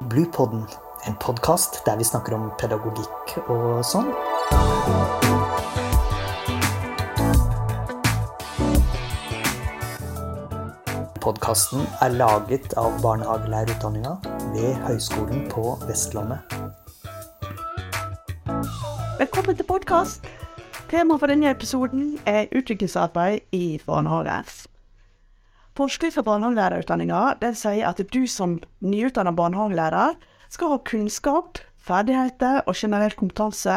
Bluepodden, en podkast der vi snakker om pedagogikk og sånn. Podkasten er laget av barnehagelærerutdanninga ved Høgskolen på Vestlandet. Velkommen til podkast. Temaet for denne episoden er utviklingsarbeid i barnehagen. Forskrift for barnehagelærerutdanninga sier at du som nyutdannet barnehagelærer skal ha kunnskap, ferdigheter og generell kompetanse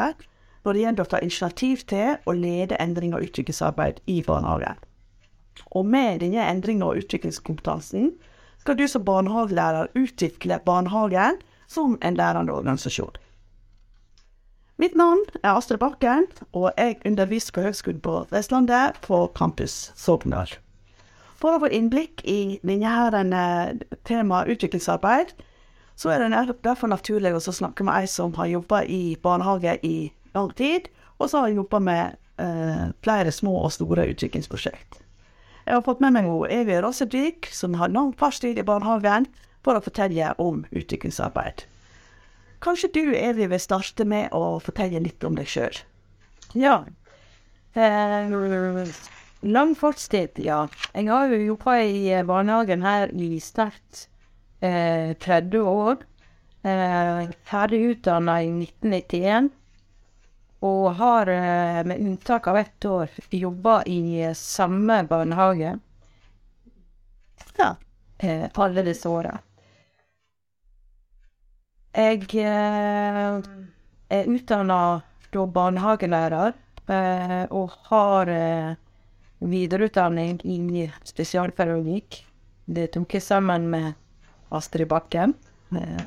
når det gjelder å ta initiativ til å lede endring og utviklingsarbeid i barnehagen. Og med denne endringen og utviklingskompetansen skal du som barnehagelærer utvikle barnehagen som en lærende organisasjon. Mitt navn er Astrid Bakken, og jeg underviser på Høgskolen på Vestlandet på campus Sogndal. For å få innblikk i denne temaet utviklingsarbeid, så er det derfor naturlig å snakke med ei som har jobba i barnehage i lang tid, og så har jobba med eh, flere små og store utviklingsprosjekt. Jeg har fått med meg Evy Rossedvik, som har lang fartstid i barnehagen, for å fortelle om utviklingsarbeid. Kanskje du, Evy, vil starte med å fortelle litt om deg sjøl? Ja. Eh, lang fartstid, ja. Jeg har jo jobba i barnehagen her i sterkt eh, 30 år. Eh, ferdig utdanna i 1991. Og har, eh, med unntak av ett år, jobba i samme barnehage Ja. eh, alle disse åra. Jeg eh, er utdanna barnehagelærer eh, og har eh, videreutdanning i spesialpedagogikk. Det tok jeg sammen med Astrid Bakken. Eh,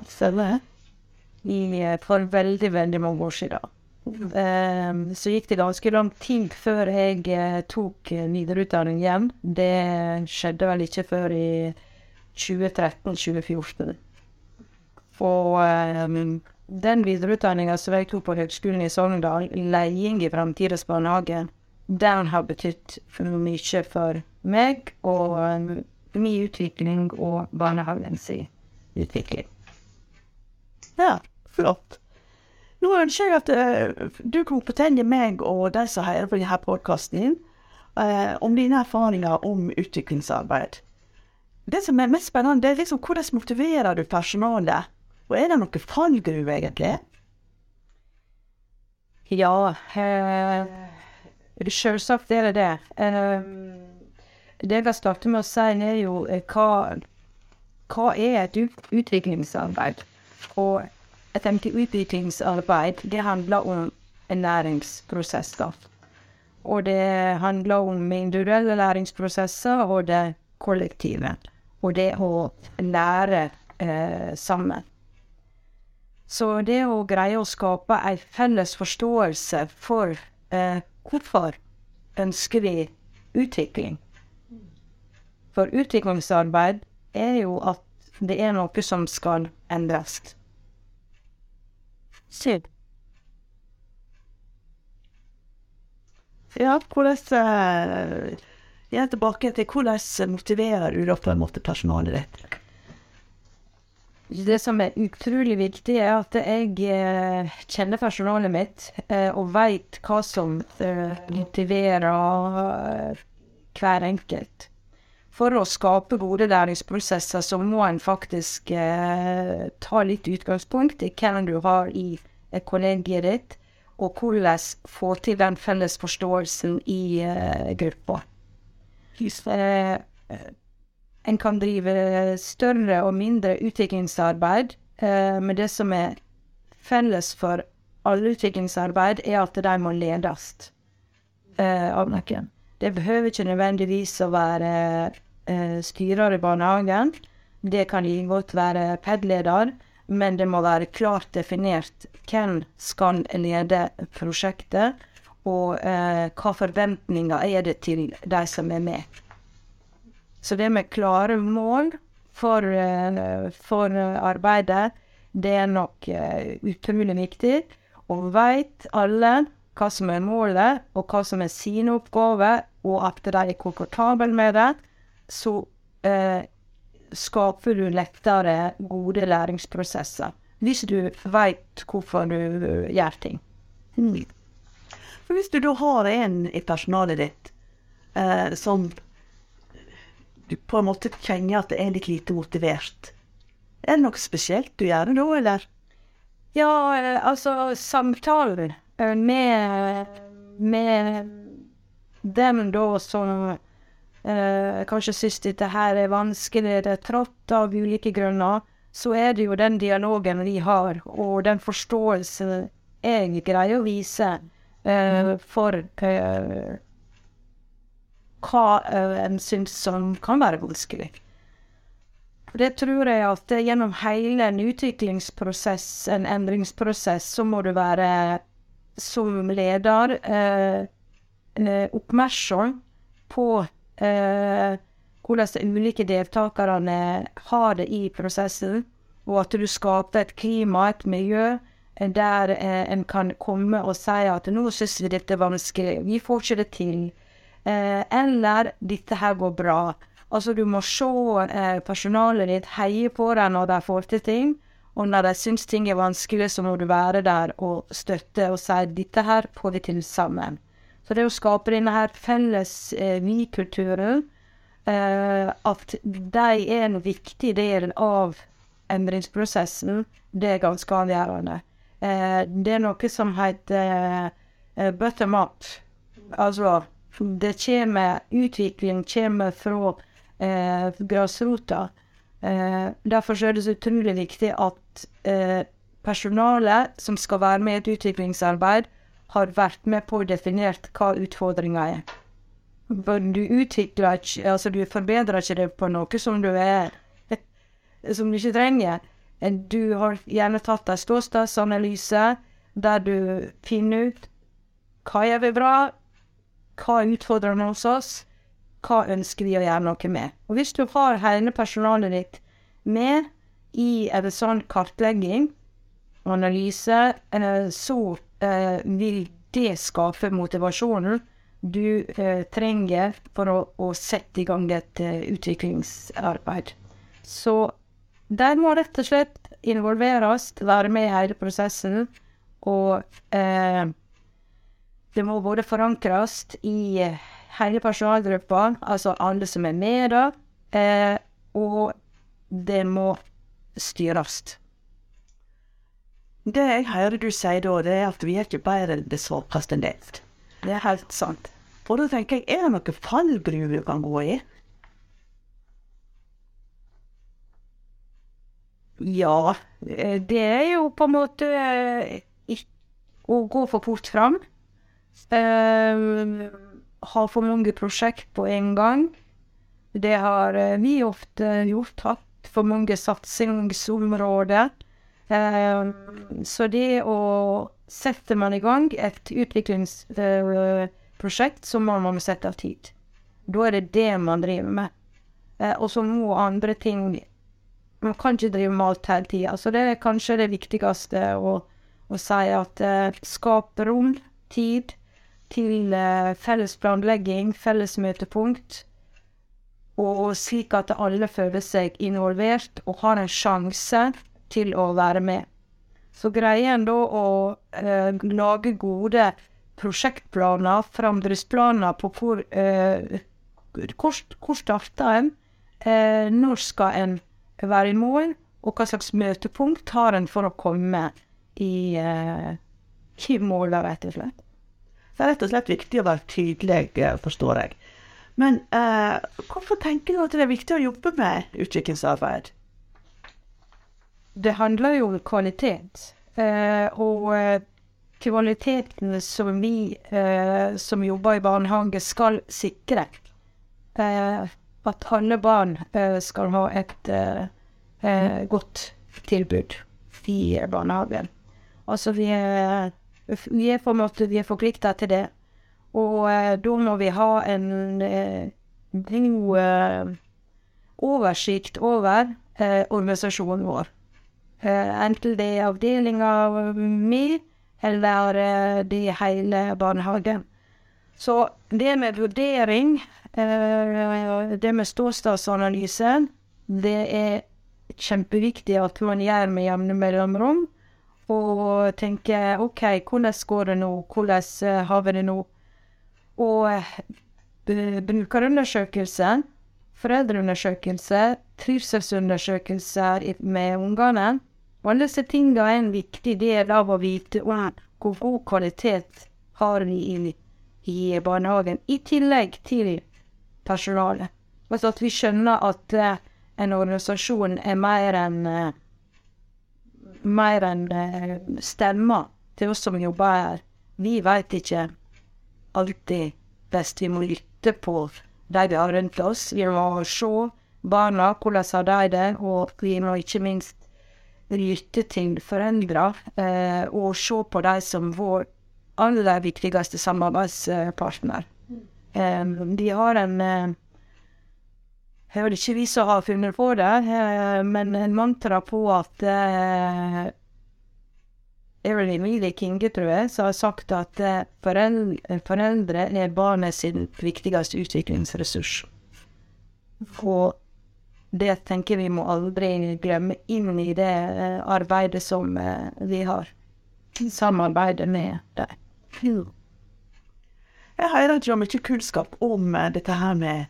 for veldig, veldig mange år siden. Um, så gikk det ganske lang tid før jeg eh, tok eh, videreutdanning igjen. Det skjedde vel ikke før i 2013-2014. Og um, den videreutdanninga som jeg tok på Høgskolen i Sogndal, leding i framtidens barnehage, den har betydd mye for meg og eh, min utvikling og barnehagens utvikling. Ja, flott. Nå ønsker jeg at eh, du kan fortelle meg og de som hører på denne podkasten, uh, om dine erfaringer om utviklingsarbeid. Det som er mest spennende, det er liksom hvordan motiverer du personalet? Og er det noe fallgruve, egentlig? Ja, eh, selvsagt er det det. Eh, det jeg har startet med å si, er jo eh, hva, hva er et utviklingsarbeid? Og tenker utviklingsarbeid, det handler om en læringsprosess, da. Og det handler om individuelle læringsprosesser og det kollektive. Og det å lære eh, sammen. Så det å greie å skape en felles forståelse for eh, hvorfor ønsker vi utvikling. For utviklingsarbeid er jo at det er noe som skal endres. Syd. Ja, hvordan uh, Jeg er tilbake til hvordan motiverer du da på en måte personalet ditt? Det som er utrolig viktig, er at jeg eh, kjenner personalet mitt eh, og veit hva som eh, motiverer hver enkelt. For å skape gode læringsprosesser så må en faktisk ta litt utgangspunkt i hvem du har i kollegiet ditt, og hvordan få til den felles forståelsen i gruppa. Eh, en kan drive større og mindre utviklingsarbeid, eh, men det som er felles for alle utviklingsarbeid, er at de må ledes eh, av noen. Det behøver ikke nødvendigvis å være eh, styrer i barnehagen. Det kan godt være PED-leder, men det må være klart definert hvem skal lede prosjektet, og eh, hva forventninger er det til de som er med. Så det med klare mål for, uh, for arbeidet, det er nok uh, utrolig viktig. Og veit alle hva som er målet, og hva som er sine oppgaver, og at de er komfortable med det, så, eh, skaper du lettere gode læringsprosesser. Hvis du veit hvorfor du eh, gjør ting. Mm. For hvis du da har en i personalet ditt eh, som du på en måte kjenner at det er litt lite motivert, er det noe spesielt du gjør da, eller? Ja, altså samtalen eh, med, med dem da som eh, kanskje syns dette her er vanskelig, det er trått av ulike grunner, så er det jo den dialogen vi har, og den forståelsen jeg greier å vise eh, for eh, hva eh, en syns som kan være vanskelig. Det tror jeg at gjennom hele en utviklingsprosess, en endringsprosess, så må du være som leder eh, eh oppmerksom på eh, hvordan de ulike deltakerne har det i prosessen, og at du skaper et klima, et miljø, der eh, en kan komme og si at 'nå syns vi dette er vanskelig, vi får ikke det til', eh, eller 'dette her går bra'. Altså, du må se eh, personalet ditt heie på deg når de får til ting, og når de syns ting er vanskelig, så må du være der og støtte og si 'dette her får vi til sammen'. Så det å skape denne her felles eh, vi-kulturen, eh, at de er en viktig del av endringsprosessen, det er ganske avgjørende. Eh, det er noe som heter eh, bottom up. Altså, det kommer Utvikling kommer fra eh, grasrota. Eh, derfor er det så utrolig viktig at eh, personalet som skal være med i et utviklingsarbeid, har vært med på å definere hva utfordringa er. Du utvikler ikke Altså, du forbedrer ikke det på noe som du er Som du ikke trenger. Du har gjerne tatt en ståstedsanalyse der du finner ut hva gjør vi bra, hva er utfordrende hos oss, hva ønsker vi å gjøre noe med. Og hvis du har hele personalet ditt med i en sånn kartlegging analyse, eh, så eh, vil det skape motivasjonen du eh, trenger for å, sette i gang et utviklingsarbeid. Så de må rett og slett involveres, være med i hele prosessen. Og eh, det må både forankres i hele personalgruppa, altså alle som er med da, eh, og det må styres. Det jeg hører du sier da, det er at vi er ikke bedre enn det svakeste ledd. Det er helt sant. Og da tenker jeg, er det noen fallgruve du kan gå i? Ja, eh, det er jo på en måte eh, å gå for fort fram. Uh, har for mange prosjekt på en gang. Det har vi ofte gjort. Hatt for mange satsingsområder. Uh, så det å sette man i gang et utviklingsprosjekt, så må man sette av tid. Da er det det man driver med. Uh, og så må andre ting man kan ikke drive med alt hele tida. Så det er kanskje det viktigste å, å si at skap rom, tid, til eh, felles planlegging, felles møtepunkt. Og slik at alle føler seg involvert og har en sjanse til å være med. Så greier en da å eh, lage gode prosjektplaner, framdriftsplaner på hvor eh, Hvor, hvor starter en? Eh, når skal en være i mål, og hva slags møtepunkt har en for å komme i, eh, i mål, rett og slett. Det er rett og slett viktig å være tydelig, eh, forstår jeg. Men uh, hvorfor tenker du at det er viktig å jobbe med utviklingsarbeid? Det handler jo om kvalitet. Uh, og kvaliteten som vi som jobber i barnehage, skal sikre. Uh, at alle barn skal ha et godt tilbud i barnehagen. Altså, vi er, vi er måte vi er forplikta til det. Og da må vi ha en god oversikt over organisasjonen vår. enten det er avdelinga mi, eller det er hele barnehagen. Så det med vurdering, eh, det med ståstedsanalyse, det er kjempeviktig at man gjør med jevne mellomrom. Og tenker OK, hvordan går det nå? Hvordan eh, har vi det nå? Og eh, brukerundersøkelse, foreldreundersøkelse, trivselsundersøkelser med ungene. Alle disse tingene er en viktig del av å vite hvor god kvalitet har vi i, i barnehagen, i tillegg til personalet. Altså at vi skjønner at uh, en organisasjon er mer enn mer enn uh, stemmer til oss som jobber her. Vi veit ikke alltid best. Vi må lytte på de vi har rundt oss. Vi må se barna, hvordan har de det, og vi må ikke minst lytte til foreldre eh, og se på dem som vår aller viktigste samarbeidspartner. Eh, de har en eh, det er ikke vi som har funnet på det, eh, men en mantra på at Erin Evelyn Emilie Kinge, tror jeg, som har sagt at eh, foreldre, er barnet sin viktigste utviklingsressurs. Og det tenker vi må aldri glemme inn i det eh, arbeidet som eh, vi har. Samarbeidet med dem. Jeg har ikke mye kunnskap om eh, dette her med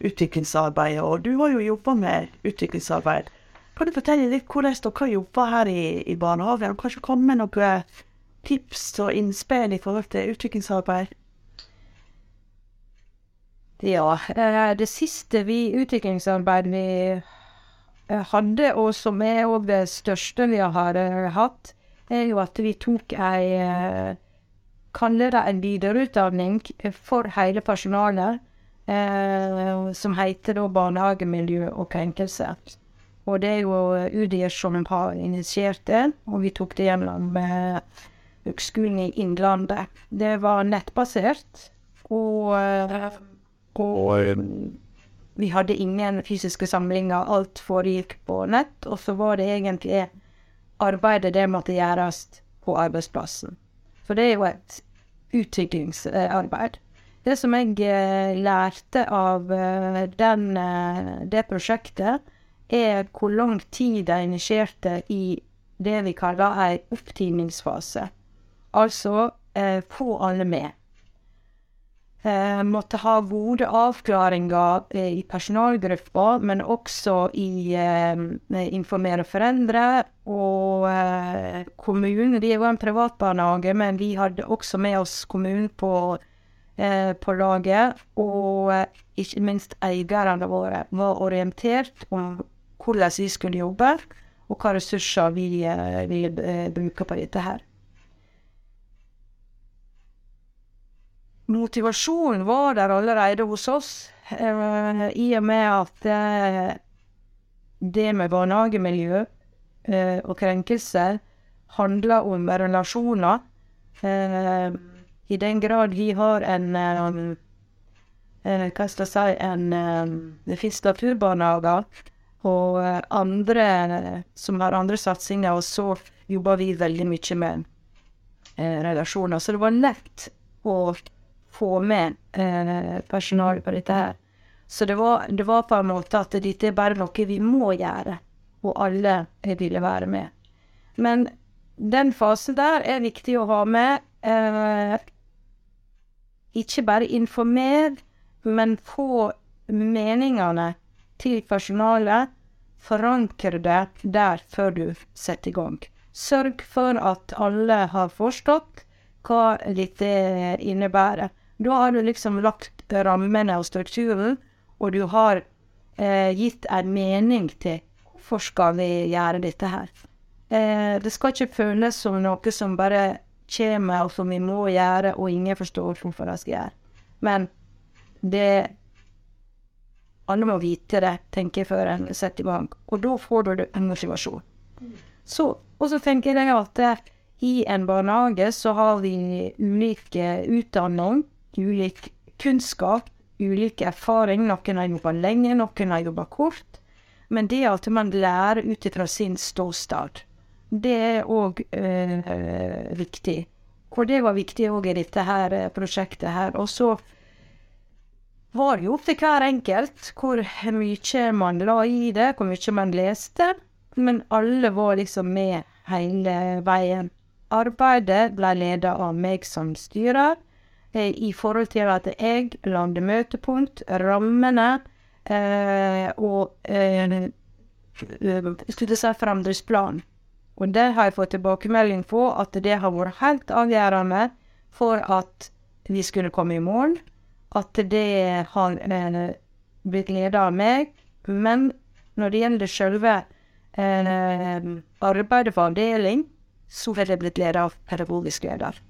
utviklingsarbeidet, og du har jo jobba med utviklingsarbeid. Kan du fortelle litt hvordan dere jobber her i, i barnehagen, kanskje komme med noen tips og innspill i forhold til utviklingsarbeid? Ja, det siste vi utviklingsarbeid vi hadde, og som er òg det største vi har hatt, er jo at vi tok ei Kaller det en videreutdanning for hele personalet, eh, som heter da Barnehagemiljø og krenkelse. Og det er jo UDIR som har initiert det, og vi tok det gjennom eh, Høgskolen i Innlandet. Det var nettbasert, og, og vi hadde ingen fysiske samlinger. Alt foregikk på nett, og så var det egentlig arbeidet det måtte gjøres på arbeidsplassen. For det er jo et utviklingsarbeid. Det som jeg lærte av den, det prosjektet, er hvor lang tid de initierte i det vi kaller ei opptiningsfase. Altså eh, få alle med. Eh, måtte ha gode avklaringer eh, i personalgruppa, men også i informere foreldre og kommunen. Vi er jo en privatbarnehage, men vi hadde også med oss kommunen på, på laget. Og ikke minst eierne våre var orientert om hvordan vi skulle jobbe, og hva ressurser vi, vi bruker på dette her. Motivasjonen var der allerede hos oss, eh, i og med at eh, det med barnehagemiljø eh, og krenkelser handler om relasjoner. I den grad vi har en Hva skal jeg si en Det finnes naturbarnehager og andre som har andre satsinger, og så jobber vi veldig mye med relasjoner. Så det var lett å få med eh, personale på dette her. Så det var, det var, på en måte at dette er bare noe vi må gjøre, og alle ville være med. Men den fasen der er viktig å ha med. Ikke bare informere, men få meningene til personalet. Forankre det der før du setter i gang. Sørg for at alle har forstått hva dette innebærer. Da har du liksom lagt rammene og strukturen, og du har eh, gitt en mening til hvorfor skal vi gjøre dette her. Eh, det skal ikke føles som noe som bare kommer, og som vi må gjøre, og ingen forstår hvorfor vi skal gjøre. Men det Alle må vite det, tenker jeg, før en setter i gang. Og da får du en motivasjon. Så, og så tenker jeg at eh, i en barnehage så har vi ulike utdanning ulik kunnskap, ulik erfaring. Noen har jobba lenge, noen har jobba kort. Men det at man lærer ut fra sin ståsted, det er òg øh, viktig. For det var viktig òg i dette her prosjektet her. Og så var det jo opp til hver enkelt hvor mye man la i det, hvor mye man leste. Men alle var liksom med hele veien. Arbeidet ble ledet av meg som styrer, eh, i forhold til at jeg lagde møtepunkt, rammene, eh, og eh, skulle si fremdriftsplan. Og det har jeg fått tilbakemelding på at det har vært helt avgjørende for at vi skulle komme i mål. At det har eh, blitt ledet av meg. Men når det gjelder selve eh, arbeidet for avdeling, så har det blitt ledet av pedagogisk leder.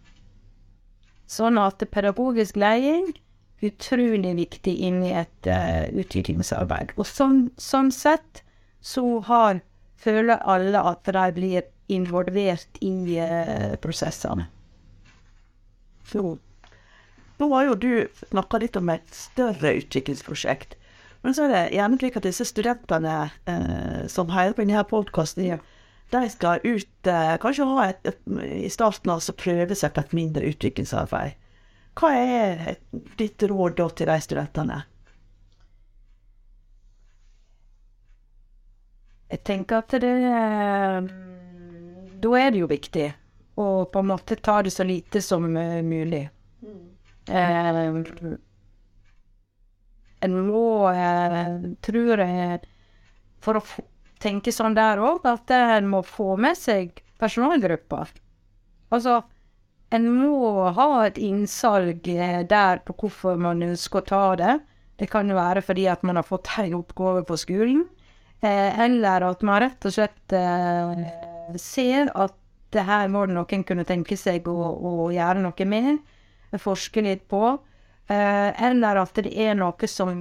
Sånn at pedagogisk leding er utrolig viktig inn i et uh, utviklingsarbeid. Og sånn, sånn sett så har, føler alle at de blir involvert i uh, prosessene. Så. Nå har jo du snakka litt om et større utviklingsprosjekt. Men så er det gjerne slik at disse studentene eh, som hører på denne podkasten, de skal ut eh, Kanskje ha et, i starten altså prøve seg på et mindre utviklingsarbeid. Hva er ditt råd da til de studentene? Jeg tenker at det eh, Da er det jo viktig å på en måte ta det så lite som mulig. Mm. Eh, en må, eh, tror jeg, for å tenke sånn der òg, at en må få med seg personalgrupper. Altså, en må ha et innsalg der på hvorfor man ønsker å ta det. Det kan jo være fordi at man har fått en oppgave på skolen, eh, eller at man rett og slett eh, ser at det her må noen kunne tenke seg å, å gjøre noe med, forske litt på. Eh, eller at det er noe som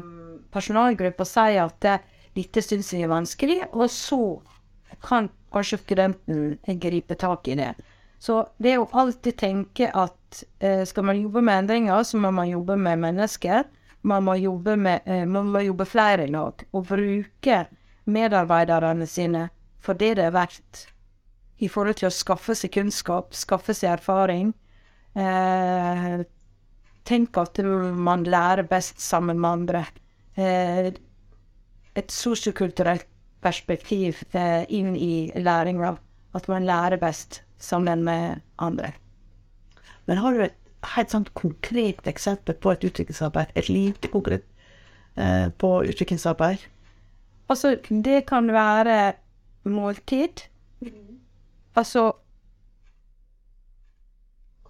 personalgruppa sier at dette syns vi er vanskelig, og så kan kanskje studenten gripe tak i det. Så det er å alltid tenke at eh, skal man jobbe med endringer, så må man jobbe med mennesker. Man må jobbe, med, eh, man må jobbe flere lag, og bruke medarbeiderne sine for det det er verdt i forhold til å skaffe seg kunnskap, skaffe seg erfaring. Eh, tenk at man lærer best sammen med andre. Eh, et sosiokulturelt perspektiv eh, inn i læringa. At man lærer best sammen med andre. Men har du et helt sånn konkret eksempel på et utviklingsarbeid? Et lite konkret eh, på utviklingsarbeid? Altså, det kan være måltid. Altså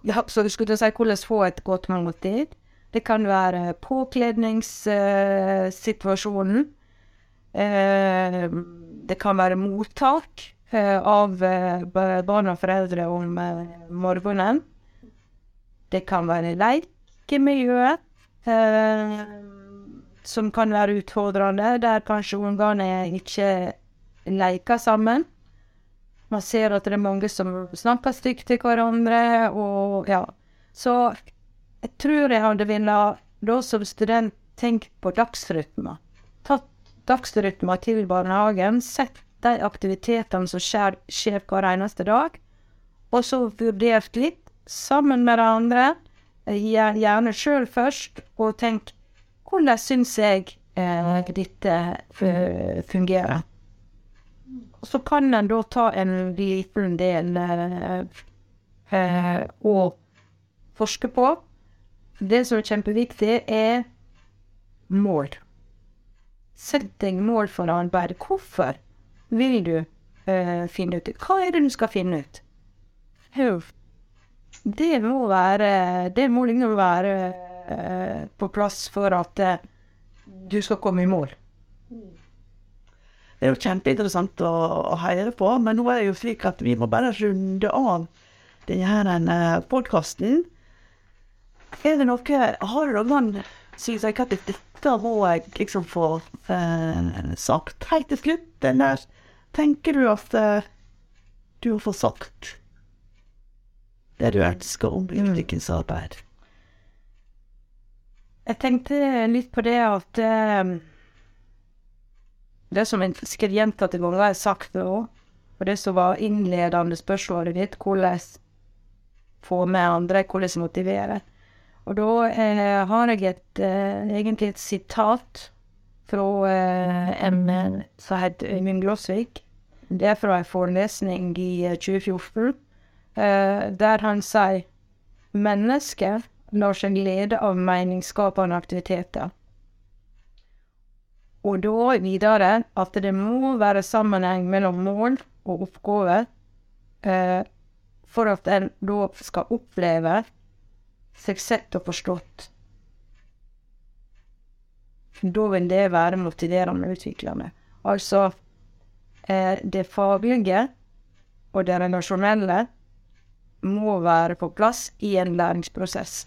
ja, Så du skulle si hvordan få et godt måltid. Det kan være påkledningssituasjonen. Eh, det kan være mottak eh, av eh, barn og foreldre om morgenen. Det kan være lekemiljøet, som kan være utfordrende, der kanskje ungene ikke leker sammen. Man ser at det er mange som snakker stygt til hverandre, og ja. Så jeg tror jeg hadde villet da som student tenkt på dagsrytmer. Tatt dagsrytmer til barnehagen, sett de aktivitetene som skjer, skjer hver eneste dag, og så vurdert litt sammen med de andre, gjerne sjøl først, og tenkt hvordan syns jeg eh, dette eh, fungerer. Så kan en da ta en liten del eh, eh, og forske på. Det som er kjempeviktig, er mål. Sett deg mål for arbeidet. Hvorfor vil du eh, finne ut Hva er det du skal finne ut? Det må være Det må liksom være eh, på plass for at eh, du skal komme i mål. Det er jo kjempeinteressant å, å høre på, men nå er det jo slik at vi må bare runde av denne uh, podkasten. Er det noe Har du noen syns jeg at dette må jeg liksom få sagt helt til slutt, eller tenker du at du har fått sagt det du ønsker om utviklingsarbeid? Jeg tenkte litt på det at um, det som en fisker gjentatte ganger har sagt det òg, og det som var innledende spørsmålet ditt, hvordan få med andre, hvordan motivere. Og da eh, har jeg et, eh, egentlig et sitat fra eh, en eh, som heter Øyvind Glåsvik. Det er fra en forelesning i eh, 2014, eh, der han sier mennesker lar seg lede av meningsskapende aktiviteter. Og da videre at det må være sammenheng mellom mål og oppgave eh, for at en da skal oppleve seg sett og forstått. Da vil det være motiverende og utviklende. Altså eh, det faglige og det relasjonelle må være på plass i en læringsprosess.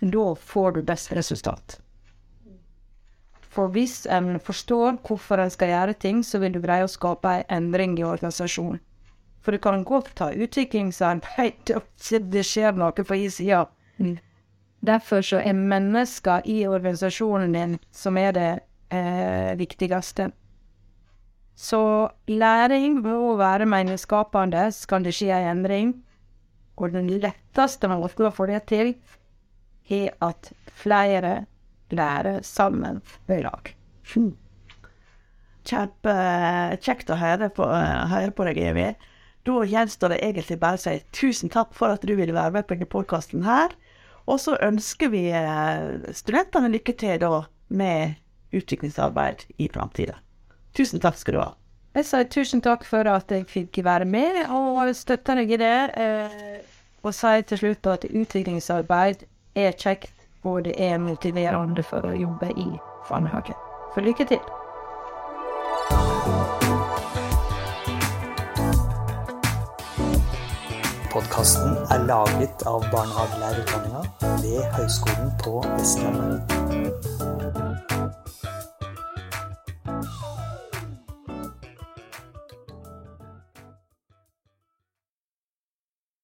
Da får du best resultat. For hvis en forstår hvorfor en skal gjøre ting, så vil du greie å skape en endring i organisasjonen. For du kan godt ta utviklingsarbeid og det skjer noe på innsida. Mm. Derfor så er mennesker i organisasjonen din som er det eh, viktigste. Så læring må være meningsskapende, kan det skje en endring. Og den letteste måten å få det til, er at flere lærer sammen i lag. Kjempekjekt å høre på, høre på deg, Evy. Da gjenstår det egentlig bare å si tusen takk for at du ville være med på denne podkasten her. Og så ønsker vi eh, studentene lykke til da med utviklingsarbeid i framtida. Tusen takk skal du ha. Jeg sier tusen takk for at jeg fikk være med, og støtter deg i det. Eh, og sier til slutt at utviklingsarbeid er kjekt, og det er motiverende for å jobbe i barnehage. Så lykke til. Podkasten er laget av barnehagelærerutdanninga ved Høgskolen på Vestlandet.